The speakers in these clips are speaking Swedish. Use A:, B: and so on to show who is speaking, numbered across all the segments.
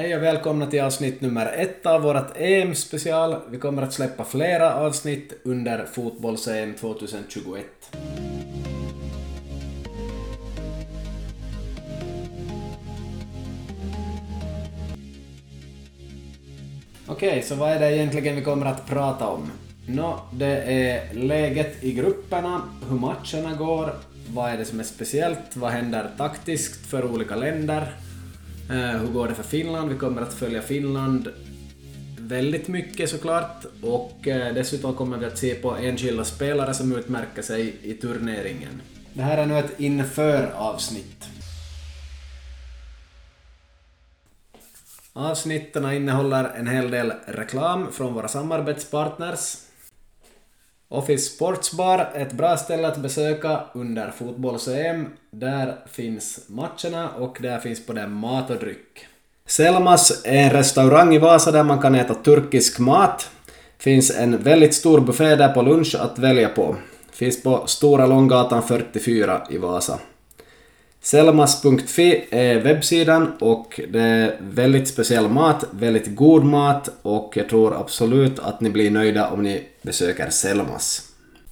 A: Hej och välkomna till avsnitt nummer ett av vårt EM-special. Vi kommer att släppa flera avsnitt under fotbolls-EM 2021. Okej, så vad är det egentligen vi kommer att prata om? Nå, det är läget i grupperna, hur matcherna går, vad är det som är speciellt, vad händer taktiskt för olika länder, Eh, hur går det för Finland, vi kommer att följa Finland väldigt mycket såklart och eh, dessutom kommer vi att se på enskilda spelare som utmärker sig i turneringen. Det här är nu ett inför-avsnitt. Avsnitten innehåller en hel del reklam från våra samarbetspartners. Office Sports Bar, ett bra ställe att besöka under fotbolls-EM. Där finns matcherna och där finns både mat och dryck. Selmas är en restaurang i Vasa där man kan äta turkisk mat. Finns en väldigt stor buffé där på lunch att välja på. Finns på Stora Långgatan 44 i Vasa. Selmas.fi är webbsidan och det är väldigt speciell mat, väldigt god mat och jag tror absolut att ni blir nöjda om ni besöker Selmas.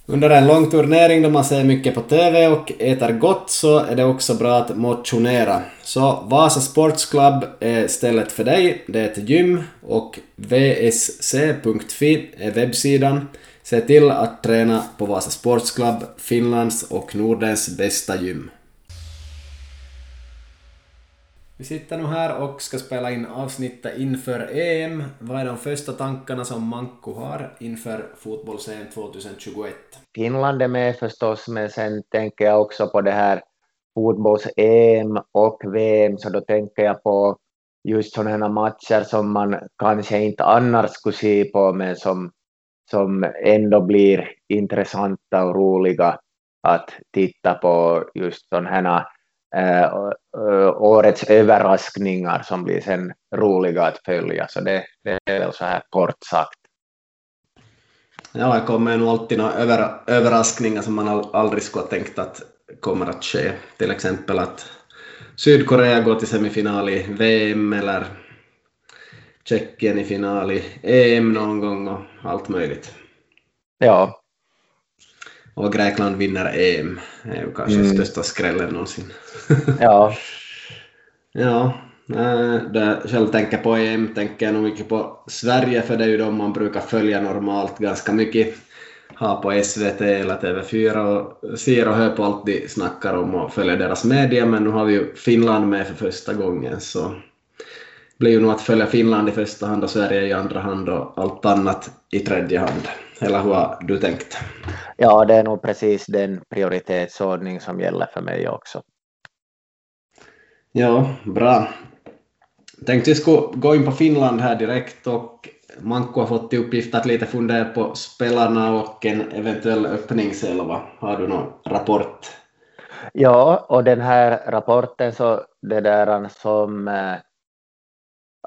A: Under en lång turnering då man ser mycket på TV och äter gott så är det också bra att motionera. Så Vasa Sports Club är stället för dig. Det är ett gym och vsc.fi är webbsidan. Se till att träna på Vasa Sports Club, Finlands och Nordens bästa gym. Vi sitter nu här och ska spela in avsnittet inför EM. Vad är de första tankarna som Manko har inför fotbolls-EM 2021?
B: Finland är med förstås, men sen tänker jag också på det här fotbolls-EM och VM, så då tänker jag på just sådana matcher som man kanske inte annars skulle se på, men som, som ändå blir intressanta och roliga att titta på, just sådana årets överraskningar som blir sen roliga att följa. Så det, det är väl så här kort sagt.
A: Ja, det kommer nog alltid några över, överraskningar som man aldrig skulle ha tänkt att kommer att ske. Till exempel att Sydkorea går till semifinal i VM eller Tjeckien i final i EM någon gång och allt möjligt.
B: Ja,
A: och Grekland vinner EM. Det är ju kanske mm. största skrällen någonsin.
B: ja.
A: ja, det själv tänker på EM tänker jag nog mycket på Sverige för det är ju de man brukar följa normalt ganska mycket. Ha på SVT eller TV4 och ser och hör på allt de snackar om och följer deras media men nu har vi ju Finland med för första gången så blir ju nog att följa Finland i första hand och Sverige i andra hand och allt annat i tredje hand. Eller hur har du tänkt?
B: Ja, det är nog precis den prioritetsordning som gäller för mig också.
A: Ja, bra. Tänkte vi skulle gå in på Finland här direkt och Manko har fått till uppgift att lite fundera på spelarna och en eventuell öppningselva. Har du någon rapport?
B: Ja, och den här rapporten så det där som eh,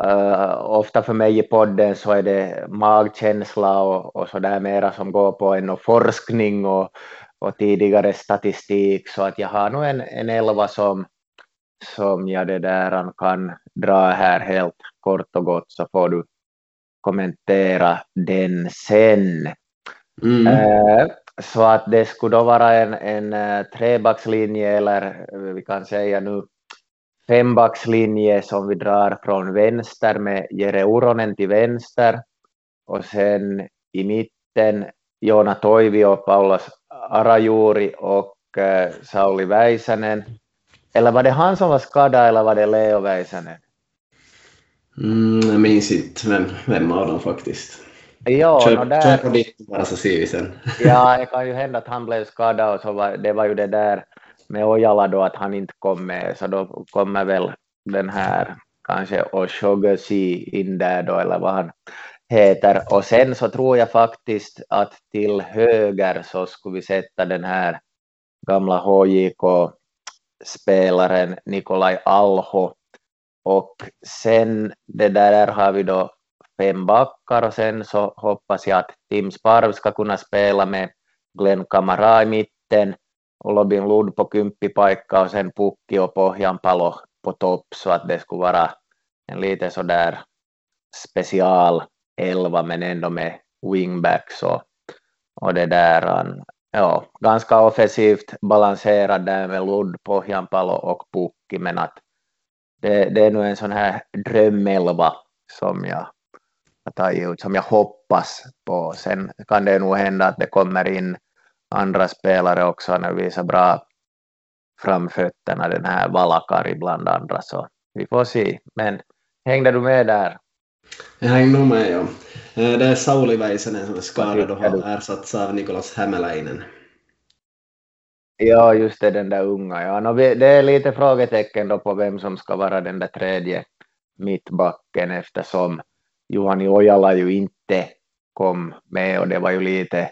B: Uh, ofta för mig i podden så är det magkänsla och, och så där mera som går på en forskning och, och tidigare statistik så att jag har nog en, en elva som, som jag det där kan dra här helt kort och gott så får du kommentera den sen. Mm. Uh, så att det skulle då vara en, en uh, trebackslinje eller vi kan säga nu fembackslinje som vi drar från vänster med Jere Uronen till vänster och sen i mitten Joona Toivio, Paulas Arajuuri och äh, Sauli Väisänen. Eller var det han som var skadad eller var det Leo Väisänen?
A: Mm, jag minns inte vem, vem av dem faktiskt.
B: Ja,
A: kör,
B: no där...
A: kör på ditt bara så ser vi sen.
B: ja, det kan ju hända att han blev skadad och så var, det var ju det där med Ojala då att han inte kom med, så då kommer väl den här kanske Oshogasi in där då, eller vad han heter. Och sen så tror jag faktiskt att till höger så skulle vi sätta den här gamla HJK-spelaren Nikolaj Alho. Och sen det där har vi då fem backar och sen så hoppas jag att Tim Sparv ska kunna spela med Glenn Kamara i mitten Lund på kymppipaikka och sen Pukki och Pohjanpalo på topp så att det skulle vara en lite sådär special elva men ändå med wingbacks och, och det där, ja, ganska offensivt balanserad där med Ludd, Pohjanpalo och Pukki, men att det, det är nog en sån här drömelva som jag ut, som jag hoppas på. Sen kan det nog hända att det kommer in andra spelare också när vi visar bra framfötterna, den här Valakari bland andra, så vi får se. Men hängde du med där?
A: Jag hängde nog med, ja. Eh, det är Sauli Väisänen som är skadad och har ersatts av Nikolas Hämäläinen.
B: Ja, just det, den där unga. Ja, no, det är lite frågetecken då på vem som ska vara den där tredje mittbacken eftersom Juhani Ojala ju inte kom med och det var ju lite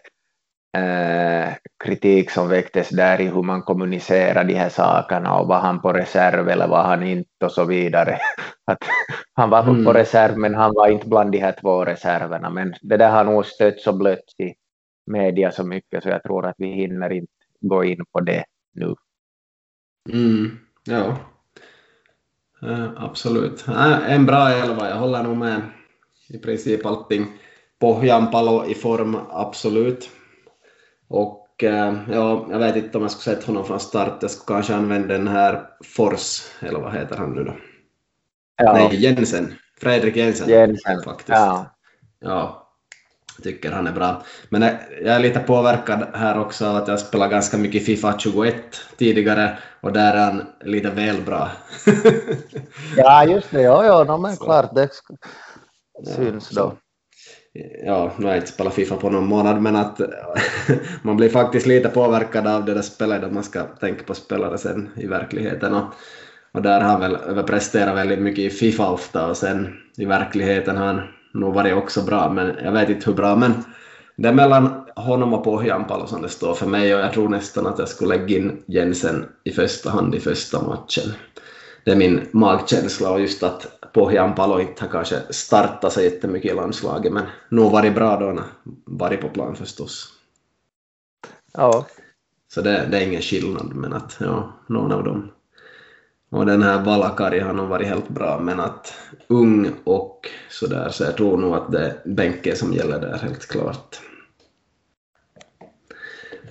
B: eh, kritik som väcktes där i hur man kommunicerar de här sakerna och var han på reserv eller var han inte och så vidare. Att han var mm. på reserv men han var inte bland de här två reserverna men det där har nog stötts och blötts i media så mycket så jag tror att vi hinner inte gå in på det nu.
A: Mm, ja, uh, absolut. Uh, en bra elva, jag håller nog med i princip allting. Pohjanpalo i form, absolut. Och uh, ja, jag vet inte om jag skulle sett honom från start, jag skulle kanske använda den här Fors, eller vad heter han nu då? Ja. Nej, Jensen. Fredrik Jensen.
B: Jensen,
A: faktiskt. Ja. ja tycker han är bra. Men jag är lite påverkad här också av att jag spelar ganska mycket Fifa 21 tidigare och där är han lite väl bra.
B: ja, just det. Ja, ja, no, men klart det syns då.
A: Ja, nu har jag inte spelat Fifa på någon månad, men att man blir faktiskt lite påverkad av det där spelet att man ska tänka på spelare sen i verkligheten. Och, och där har han väl överpresterat väldigt mycket i Fifa ofta och sen i verkligheten har han nog varit också bra, men jag vet inte hur bra. Men det är mellan honom och Pohjanpalo som det står för mig och jag tror nästan att jag skulle lägga in Jensen i första hand i första matchen. Det är min magkänsla och just att Pohjanpalo inte har kanske startat så jättemycket i landslaget men nog varit bra då när varit på plan förstås.
B: Ja.
A: Så det, det är ingen skillnad men att ja, någon av dem och den här Valakari har nog varit helt bra, men att ung och sådär, så jag tror nog att det är bänken som gäller där helt klart.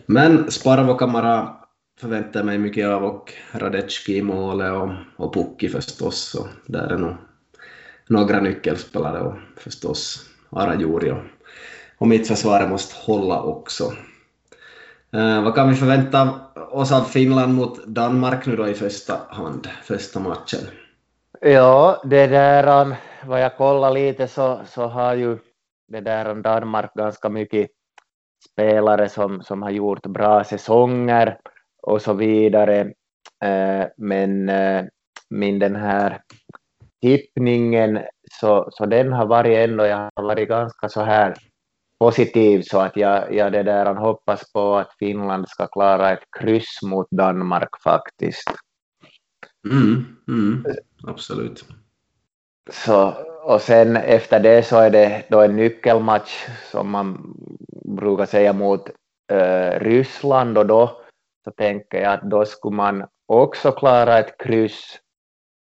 A: Men Sparvo Kamara förväntar mig mycket av och Radecki i målet och, och Pukki förstås. Och där är nog några nyckelspelare och förstås Arajuri och, och mittförsvaret måste hålla också. Eh, vad kan vi förvänta oss av Finland mot Danmark nu då i första hand, första matchen?
B: Ja, det där, um, vad jag kollar lite så, så har ju det där um, Danmark ganska mycket spelare som, som har gjort bra säsonger och så vidare. Eh, men eh, min den här tippningen, så, så den har varit ändå, jag har varit ganska så här positiv så att jag, jag det där hoppas på att Finland ska klara ett kryss mot Danmark faktiskt.
A: Mm, mm, absolut.
B: Så, och sen efter det så är det då en nyckelmatch som man brukar säga mot äh, Ryssland och då så tänker jag att då skulle man också klara ett kryss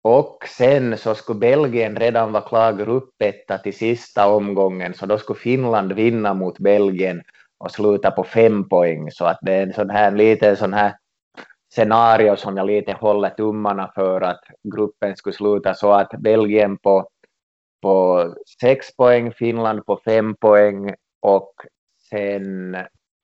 B: och sen så skulle Belgien redan vara klar gruppetta till sista omgången, så då skulle Finland vinna mot Belgien och sluta på fem poäng. Så att det är en sån här liten sån här scenario som jag lite håller tummarna för att gruppen skulle sluta så att Belgien på, på sex poäng, Finland på fem poäng och sen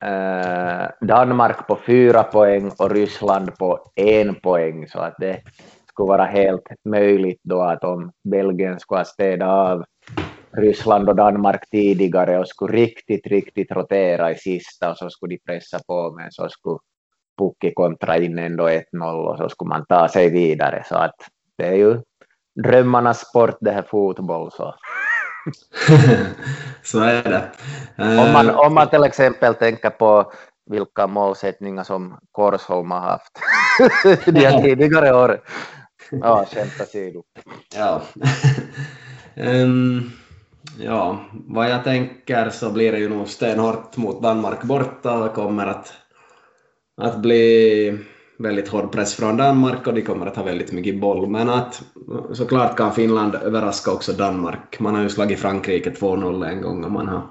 B: eh, Danmark på fyra poäng och Ryssland på en poäng. Så att det skulle vara helt möjligt då att om Belgien skulle ha städat av Ryssland och Danmark tidigare och skulle riktigt, riktigt rotera i sista och så skulle de pressa på men så skulle Pukki kontra in ändå 1-0 och så skulle man ta sig vidare så att det är ju drömmarnas sport det här fotboll så.
A: så är det.
B: om, man, om man till exempel tänker på vilka målsättningar som Korsholm har haft de tidigare år Ja, skämt åsido.
A: Ja. um, ja, vad jag tänker så blir det ju nog stenhårt mot Danmark borta och kommer att, att bli väldigt hård press från Danmark och de kommer att ha väldigt mycket boll. Men att såklart kan Finland överraska också Danmark. Man har ju slagit Frankrike 2-0 en gång och man har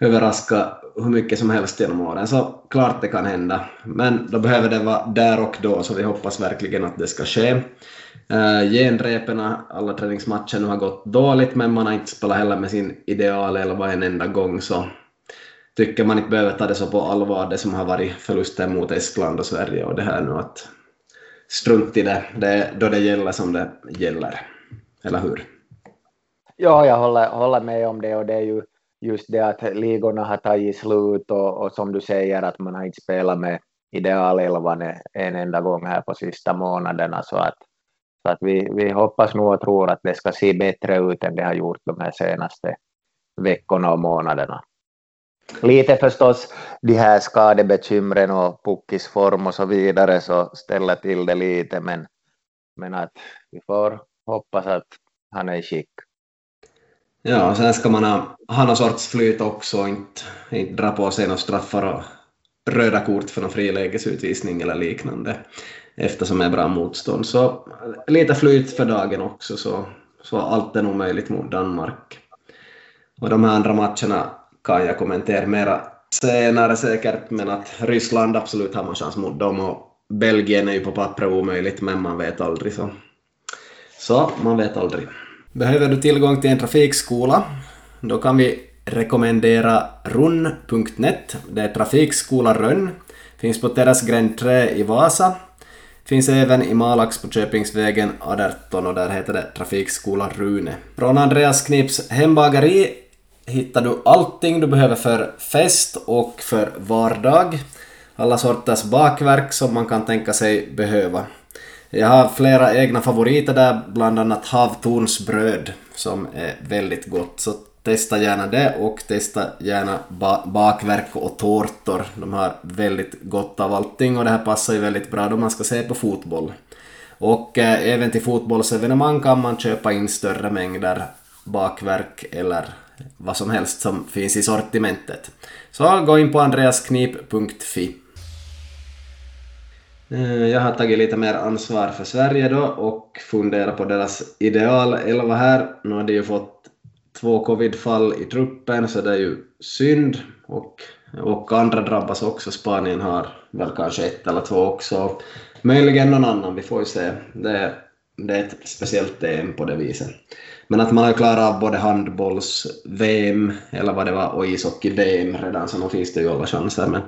A: överraskat hur mycket som helst genom åren. Så klart det kan hända. Men då behöver det vara där och då, så vi hoppas verkligen att det ska ske. Eh, uh, genrepen, alla träningsmatcher nu har gått dåligt, men man har inte spelat heller med sin idealelva en enda gång, så tycker man inte behöver ta det så på allvar, det som har varit förlusten mot Estland och Sverige och det här nu att strunt i det, det är då det gäller som det gäller. Eller hur?
B: Ja, jag håller, håller med om det och det är ju just det att ligorna har tagit slut och, och som du säger att man har inte spelat med idealelvan en enda gång här på sista månaderna så att, så att vi, vi hoppas nog och tror att det ska se bättre ut än det har gjort de här senaste veckorna och månaderna. Lite förstås de här skadebekymren och Puckis form och så vidare så ställer till det lite men, men att vi får hoppas att han är i skick.
A: Ja, och sen ska man ha, ha någon sorts flyt också och inte, inte dra på sig några straffar och röda kort för någon frilägesutvisning eller liknande eftersom det är bra motstånd. Så lite flyt för dagen också så, så allt är nog möjligt mot Danmark. Och de här andra matcherna kan jag kommentera mera senare säkert, men att Ryssland absolut har man chans mot dem och Belgien är ju på pappret omöjligt, men man vet aldrig så. Så, man vet aldrig. Behöver du tillgång till en trafikskola? Då kan vi rekommendera runn.net. Det är trafikskola Rönn. Finns på Terrassgränd 3 i Vasa. Finns även i Malax på Köpingsvägen 18 och där heter det Trafikskola Rune. Från Andreas Knips hembageri hittar du allting du behöver för fest och för vardag. Alla sorters bakverk som man kan tänka sig behöva. Jag har flera egna favoriter där, bland annat havtornsbröd som är väldigt gott. Så testa gärna det och testa gärna ba bakverk och tårtor. De har väldigt gott av allting och det här passar ju väldigt bra då man ska se på fotboll. Och eh, även till fotbollsevenemang kan man köpa in större mängder bakverk eller vad som helst som finns i sortimentet. Så gå in på andreasknip.fi. Eh, jag har tagit lite mer ansvar för Sverige då och funderat på deras idealelva här. Nu har de ju fått två covidfall i truppen så det är ju synd och, och andra drabbas också. Spanien har väl kanske ett eller två också. Möjligen någon annan, vi får ju se. Det, det är ett speciellt EM på det viset. Men att man har klarat av både handbolls-VM eller vad det var och ishockey-VM redan så nu finns det ju alla chanser. Men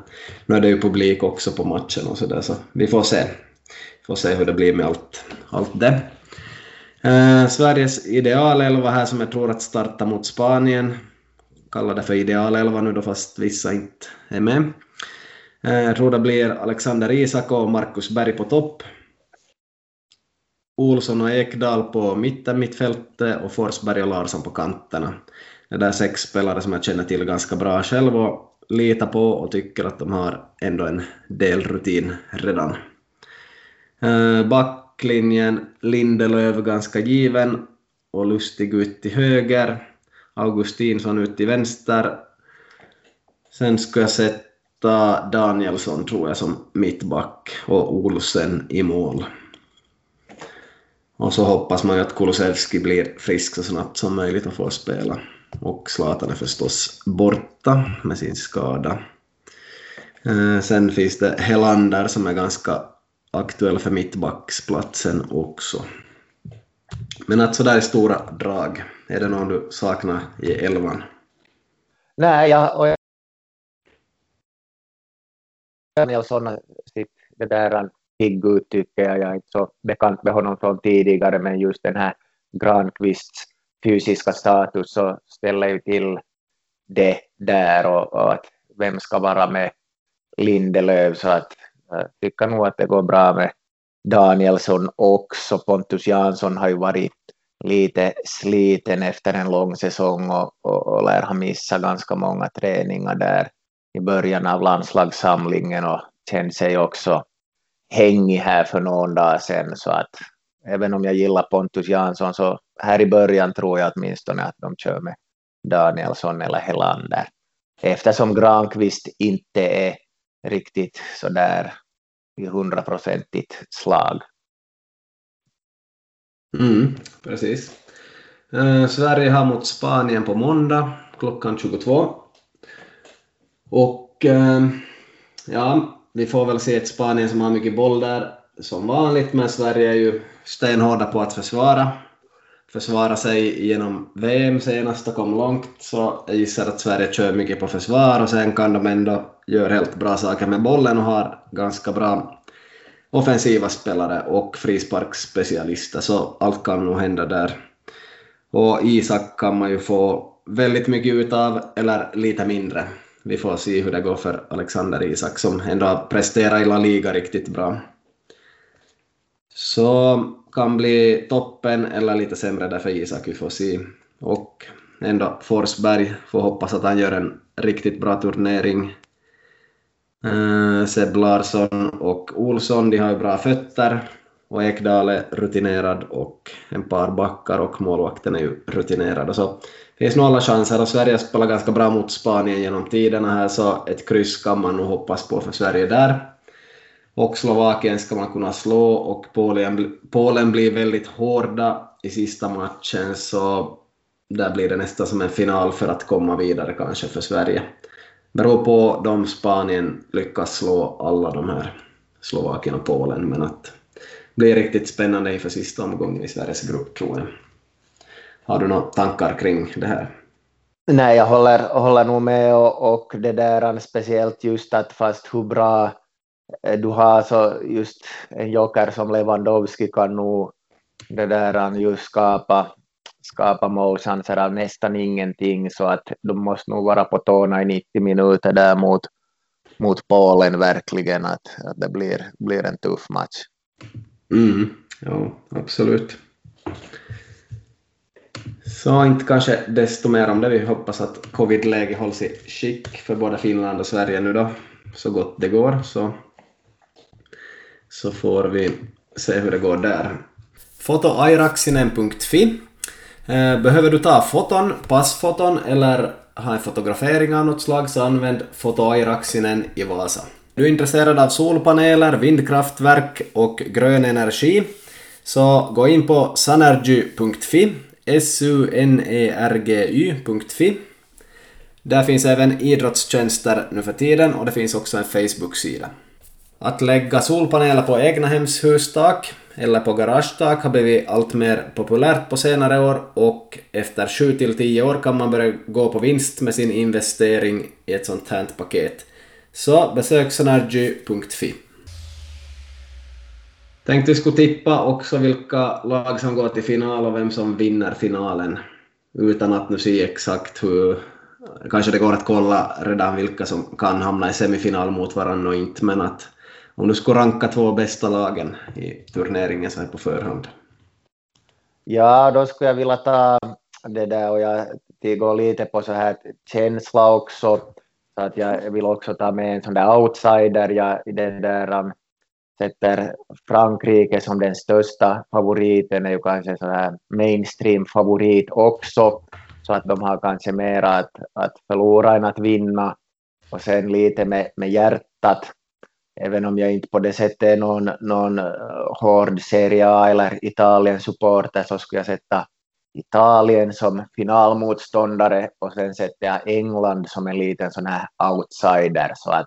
A: nu är det ju publik också på matchen och sådär så vi får se. Vi får se hur det blir med allt, allt det. Eh, Sveriges idealelva här som jag tror att starta mot Spanien. Kallar det för idealelva nu då fast vissa inte är med. Eh, jag tror det blir Alexander Isak och Marcus Berg på topp. Olsson och Ekdal på mitten mittfältet och Forsberg och Larsson på kanterna. Det är sex spelare som jag känner till ganska bra själv och litar på och tycker att de har ändå en del rutin redan. Eh, backlinjen Lindelöf ganska given och Lustig ut till höger. Augustinsson ut till vänster. Sen ska jag sätta Danielsson tror jag som mittback och Olsen i mål. Och så hoppas man ju att Kulusevski blir frisk så snabbt som möjligt och får spela. Och Zlatan är förstås borta med sin skada. Sen finns det Helander som är ganska aktuell för mittbacksplatsen också. Men att sådär i stora drag, är det någon du saknar i elvan?
B: Nej, jag, och jag... Det där pigg ut tycker jag. Jag är inte så bekant med honom från tidigare, men just den här Granqvists fysiska status så ställer ju till det där och, och att vem ska vara med Lindelöf så att jag tycker nog att det går bra med Danielsson också. Pontus Jansson har ju varit lite sliten efter en lång säsong och, och, och lär ha missat ganska många träningar där i början av landslagssamlingen och känner sig också hängig här för någon dag sedan så att även om jag gillar Pontus Jansson så här i början tror jag åtminstone att de kör med Danielsson eller Helander. Eftersom Granqvist inte är riktigt sådär i hundraprocentigt slag.
A: Mm, precis. Eh, Sverige har mot Spanien på måndag klockan 22. Och eh, ja, vi får väl se ett Spanien som har mycket boll där som vanligt, men Sverige är ju stenhårda på att försvara. Försvara sig genom VM senast och kom långt, så jag gissar att Sverige kör mycket på försvar och sen kan de ändå göra helt bra saker med bollen och har ganska bra offensiva spelare och frisparksspecialister, så allt kan nog hända där. Och Isak kan man ju få väldigt mycket utav, eller lite mindre. Vi får se hur det går för Alexander Isak som ändå har presterat i La Liga riktigt bra. Så kan bli toppen eller lite sämre där för Isak, vi får se. Och ändå Forsberg får hoppas att han gör en riktigt bra turnering. Eh, Seb Larsson och Olsson, de har ju bra fötter och Ekdal är rutinerad och en par backar och målvakten är ju rutinerad. och Så finns nog alla chanser och Sverige spelar ganska bra mot Spanien genom tiderna här så ett kryss kan man nog hoppas på för Sverige där. Och Slovakien ska man kunna slå och Polen, Polen blir väldigt hårda i sista matchen så där blir det nästan som en final för att komma vidare kanske för Sverige. Beror på om Spanien lyckas slå alla de här Slovakien och Polen men att det blir riktigt spännande inför sista omgången i Sveriges grupp tror jag. Har du några tankar kring det här?
B: Nej, jag håller, håller nog med och, och det där speciellt just att fast hur bra Eh, du har så just en joker som Lewandowski kan nog det där just skapa, skapa målchanser av nästan ingenting så att de måste nog vara på tårna i 90 minuter där mot, mot Polen verkligen att, att det blir, blir en tuff match.
A: Mm, ja, absolut. Så inte kanske desto mer om det. Vi hoppas att covid-läget hålls i skick för både Finland och Sverige nu då, så gott det går. Så så får vi se hur det går där. Fotoairaksinen.fi eh, Behöver du ta foton, passfoton eller ha en fotografering av något slag så använd Fotoairaksinen i Vasa. Du är intresserad av solpaneler, vindkraftverk och grön energi så gå in på sanergy.fi sunergy.fi Där finns även idrottstjänster nu för tiden och det finns också en Facebook-sida. Att lägga solpaneler på egnahemshustak eller på garagetak har blivit allt mer populärt på senare år och efter 7-10 år kan man börja gå på vinst med sin investering i ett sånt här paket. Så besök sunergy.fi Tänkte vi skulle tippa också vilka lag som går till final och vem som vinner finalen utan att nu se exakt hur kanske det går att kolla redan vilka som kan hamna i semifinal mot varandra och inte men att om du skulle ranka två bästa lagen i turneringen så här på förhand?
B: Ja, då skulle jag vilja ta det där och jag går lite på så här känsla också. Så att jag vill också ta med en sån där outsider. Jag den där um, sätter Frankrike som den största favoriten, är ju kanske så här mainstream favorit också. Så att de har kanske mera att, att förlora än att vinna. Och sen lite med, med hjärtat även om jag inte på det sättet är någon, någon eh, hård Serie A eller Italien-supporter så skulle jag sätta Italien som finalmotståndare och sen sätter jag England som en liten sån här outsider så att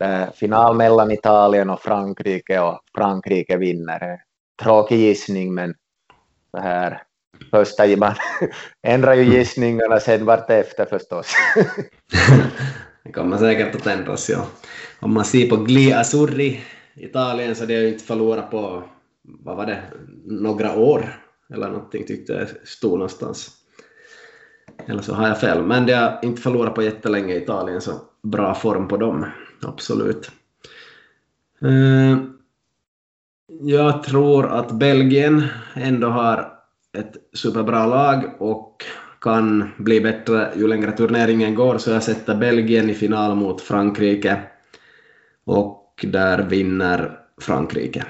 B: äh, final mellan Italien och Frankrike och Frankrike vinner. Tråkig gissning men så här första man ändrar ju gissningarna sen vartefter förstås.
A: det kommer säkert att ändras ja om man ser på Gli Azzurri, Italien, så det har ju inte förlorat på, vad var det, några år eller någonting tyckte jag stod någonstans. Eller så har jag fel, men det har inte förlorat på jättelänge i Italien, så bra form på dem, absolut. Eh, jag tror att Belgien ändå har ett superbra lag och kan bli bättre ju längre turneringen går, så jag sätter Belgien i final mot Frankrike och där vinner Frankrike.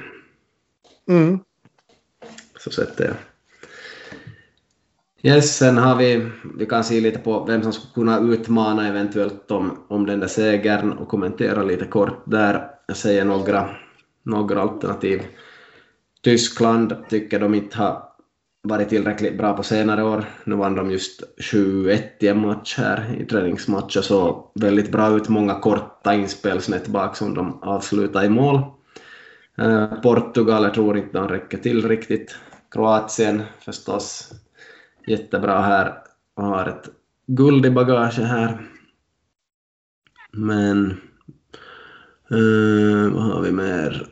B: Mm.
A: Så sätter jag. Yes, sen har vi, vi kan se lite på vem som skulle kunna utmana eventuellt om, om den där segern och kommentera lite kort där. Jag säger några några alternativ. Tyskland tycker de inte har varit tillräckligt bra på senare år. Nu vann de just 7-1 i en match här i träningsmatch och så väldigt bra ut, många korta inspel snett bak som de avslutade i mål. Eh, Portugal, jag tror inte de räcker till riktigt. Kroatien förstås jättebra här och har ett guld i bagaget här. Men eh, vad har vi mer?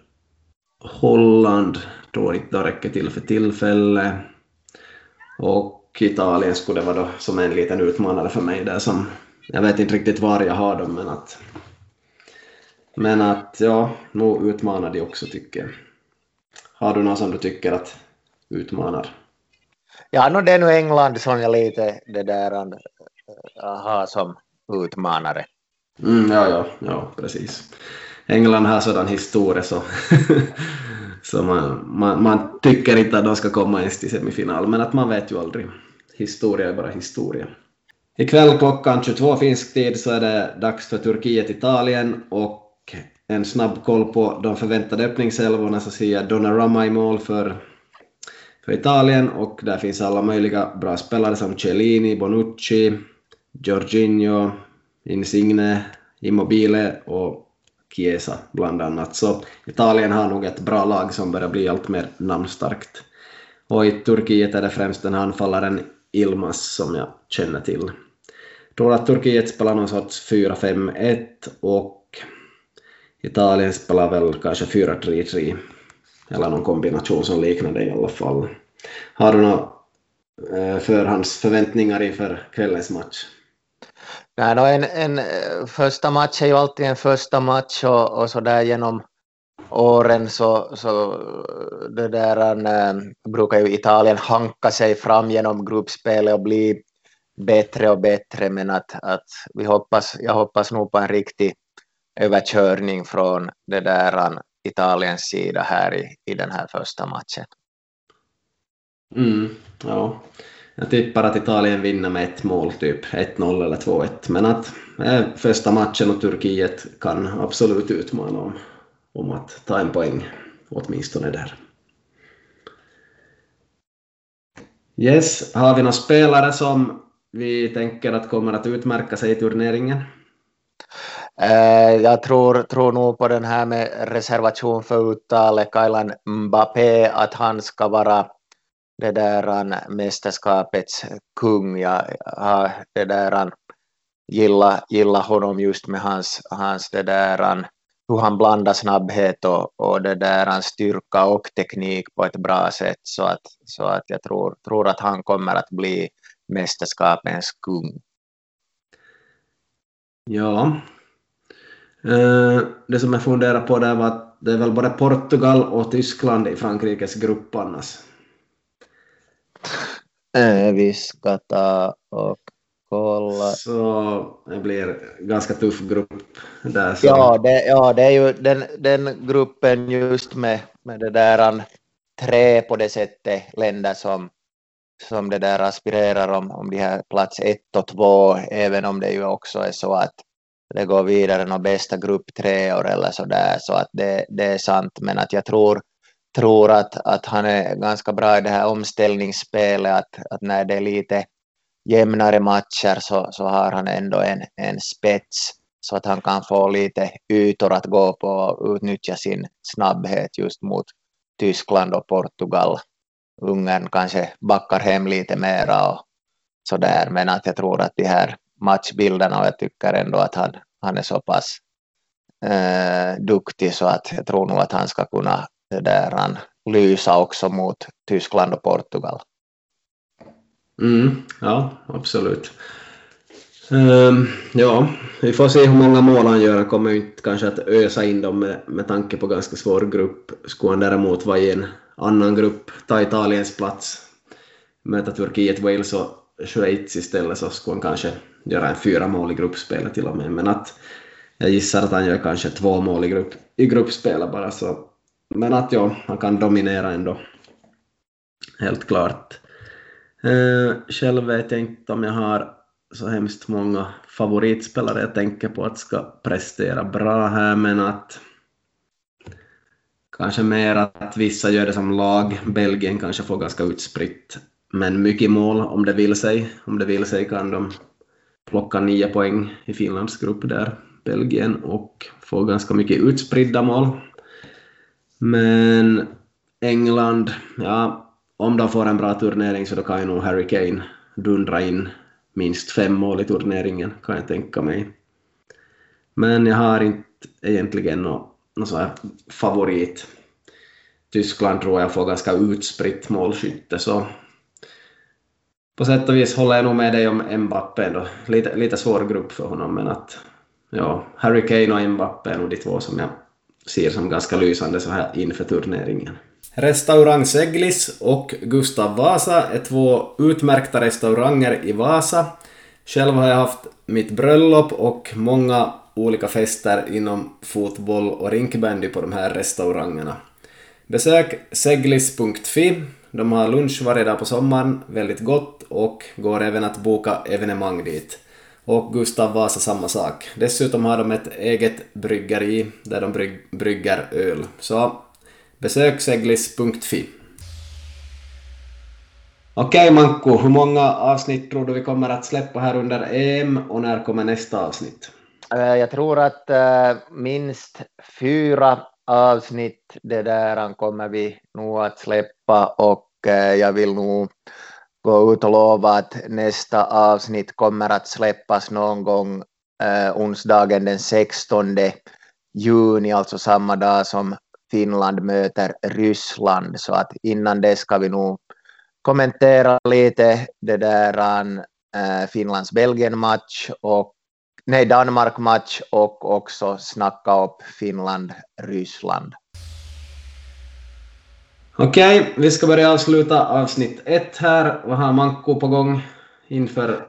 A: Holland tror inte det räcker till för tillfället. Och Italien skulle det vara då som en liten utmanare för mig där som, jag vet inte riktigt var jag har dem men att men att ja, nog utmanar de också tycker jag. Har du någon som du tycker att utmanar?
B: Ja, no, det är nu England som jag lite det där eh, har som utmanare.
A: Mm, ja, ja, ja, precis. England har sådan historia så, så man, man, man, tycker inte att de ska komma ens till semifinal, men att man vet ju aldrig. Historia är bara historia. Ikväll klockan 22 finsk tid så är det dags för Turkiet-Italien och en snabb koll på de förväntade öppningselvorna så ser jag Donnarumma i mål för, för Italien och där finns alla möjliga bra spelare som Cellini, Bonucci, Jorginho, Insigne, Immobile och Chiesa bland annat. Så Italien har nog ett bra lag som börjar bli allt mer namnstarkt. Och i Turkiet är det främst den här anfallaren Ilmas som jag känner till. Jag tror att Turkiet spelar någon sorts 4-5-1 och Italien spelar väl kanske 4-3-3 eller någon kombination som liknar det i alla fall. Har du några eh, förhandsförväntningar inför kvällens match?
B: Nej, då en, en eh, första match är ju alltid en första match och, och så där genom åren så, så eh, det där, en, brukar ju Italien hanka sig fram genom gruppspelet och bli bättre och bättre men att, att vi hoppas, jag hoppas nog på en riktig överkörning från det där Italiens sida här i, i den här första matchen.
A: Mm, ja. Jag tippar att Italien vinner med ett mål, typ 1-0 eller 2-1, men att eh, första matchen och Turkiet kan absolut utmana om, om att ta en poäng, åtminstone där. Yes, har vi några spelare som vi tänker att kommer att utmärka sig i turneringen?
B: Eh, jag tror, tror nog på den här med reservation för uttalet, Kailan Mbappé, att han ska vara det där mästerskapets kung. Jag har det där gilla, gilla honom just med hans, hans det där hur han blandar snabbhet och, och det där styrka och teknik på ett bra sätt så att, så att jag tror, tror att han kommer att bli mästerskapens kung.
A: Ja, det som jag funderar på där var att det är väl både Portugal och Tyskland i Frankrikes grupp annars.
B: Eh, vi ska ta och kolla.
A: Så det blir ganska tuff grupp där. Så.
B: Ja, det, ja, det är ju den, den gruppen just med, med det där tre på det sättet länder som, som det där aspirerar om, om de här plats ett och två, även om det ju också är så att det går vidare någon bästa grupp tre år eller så där, så att det, det är sant, men att jag tror, tror att, att han är ganska bra i det här omställningsspelet, att, att när det är lite jämnare matcher så, så har han ändå en, en spets så att han kan få lite ytor att gå på och utnyttja sin snabbhet just mot Tyskland och Portugal. Ungern kanske backar hem lite mera och så där, men att jag tror att de här matchbilderna och jag tycker ändå att han, han är så pass eh, duktig så att jag tror nog att han ska kunna där, han lysa också mot Tyskland och Portugal.
A: Mm, ja, absolut. Um, ja, vi får se hur många mål han gör. Han kommer ju inte kanske att ösa in dem med, med tanke på ganska svår grupp. Skulle han däremot vara i en annan grupp, ta Italiens plats, möta Turkiet, Wales och Schweiz istället så skulle han kanske göra en fyra mål i gruppspelet till och med. Men att jag gissar att han gör kanske två mål i, grupp, i gruppspelet bara. Så. Men att ja, han kan dominera ändå. Helt klart. Eh, själv vet jag inte om jag har så hemskt många favoritspelare jag tänker på att ska prestera bra här, men att kanske mer att vissa gör det som lag. Belgien kanske får ganska utspritt, men mycket mål om det vill sig. Om det vill sig kan de plocka nio poäng i Finlands grupp där, Belgien, och få ganska mycket utspridda mål. Men England, ja, om de får en bra turnering så då kan ju nog Harry Kane dundra in minst fem mål i turneringen, kan jag tänka mig. Men jag har inte egentligen någon, någon sån här favorit. Tyskland tror jag får ganska utspritt målskytte, så på sätt och vis håller jag nog med dig om Mbappé då. Lite, lite svår grupp för honom, men att ja, Harry Kane och Mbappé är nog de två som jag ser som ganska lysande så här inför turneringen. Restaurang Seglis och Gustav Vasa är två utmärkta restauranger i Vasa. Själv har jag haft mitt bröllop och många olika fester inom fotboll och rinkbandy på de här restaurangerna. Besök seglis.fi. De har lunch varje dag på sommaren, väldigt gott och går även att boka evenemang dit. Och Gustav Vasa samma sak. Dessutom har de ett eget bryggeri där de bryg brygger öl. Så besök seglis.fi. Okej Manko, hur många avsnitt tror du vi kommer att släppa här under EM och när kommer nästa avsnitt?
B: Eh, jag tror att eh, minst fyra avsnitt det där kommer vi nog att släppa och eh, jag vill nog gå ut och lova att nästa avsnitt kommer att släppas någon gång eh, onsdagen den 16 juni, alltså samma dag som Finland möter Ryssland, så att innan det ska vi nog kommentera lite det där eh, Finlands-Belgien-match och nej, Danmark-match och också snacka upp Finland-Ryssland.
A: Okej, vi ska börja avsluta avsnitt ett här. Vad har Manko på gång inför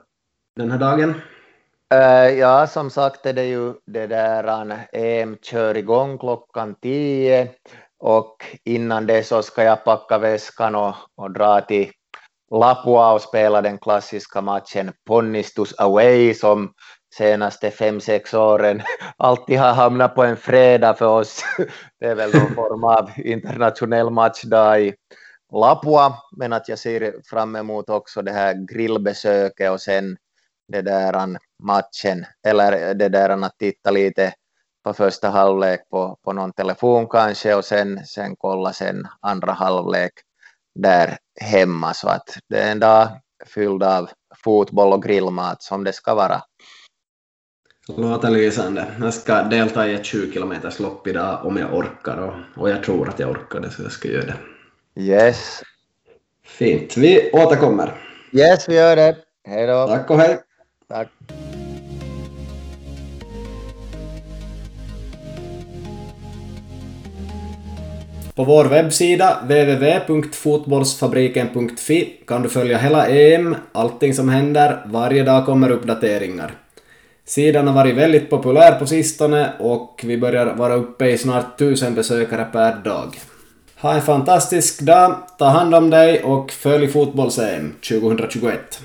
A: den här dagen?
B: Uh, ja, som sagt är det ju det där EM kör igång klockan tio och innan det så ska jag packa väskan och, och dra till Lapua och spela den klassiska matchen Ponnistus Away som senaste fem, sex åren alltid har hamnat på en fredag för oss. Det är väl någon form av internationell matchdag i Lapua, men att jag ser fram emot också det här grillbesöket och sen det där matchen, eller det där att titta lite på första halvlek på, på någon telefon kanske och sen, sen kolla sen andra halvlek där hemma så att det är en dag fylld av fotboll och grillmat som det ska vara.
A: Låter lysande. Jag ska delta i ett 20 kilometers lopp idag om jag orkar och, och jag tror att jag orkar det så jag ska göra det.
B: Yes.
A: Fint. Vi återkommer.
B: Yes, vi gör det. Hej då.
A: Tack och hej.
B: Tack.
A: På vår webbsida www.fotbollsfabriken.fi kan du följa hela EM, allting som händer, varje dag kommer uppdateringar. Sidan har varit väldigt populär på sistone och vi börjar vara uppe i snart tusen besökare per dag. Ha en fantastisk dag, ta hand om dig och följ fotbolls-EM 2021.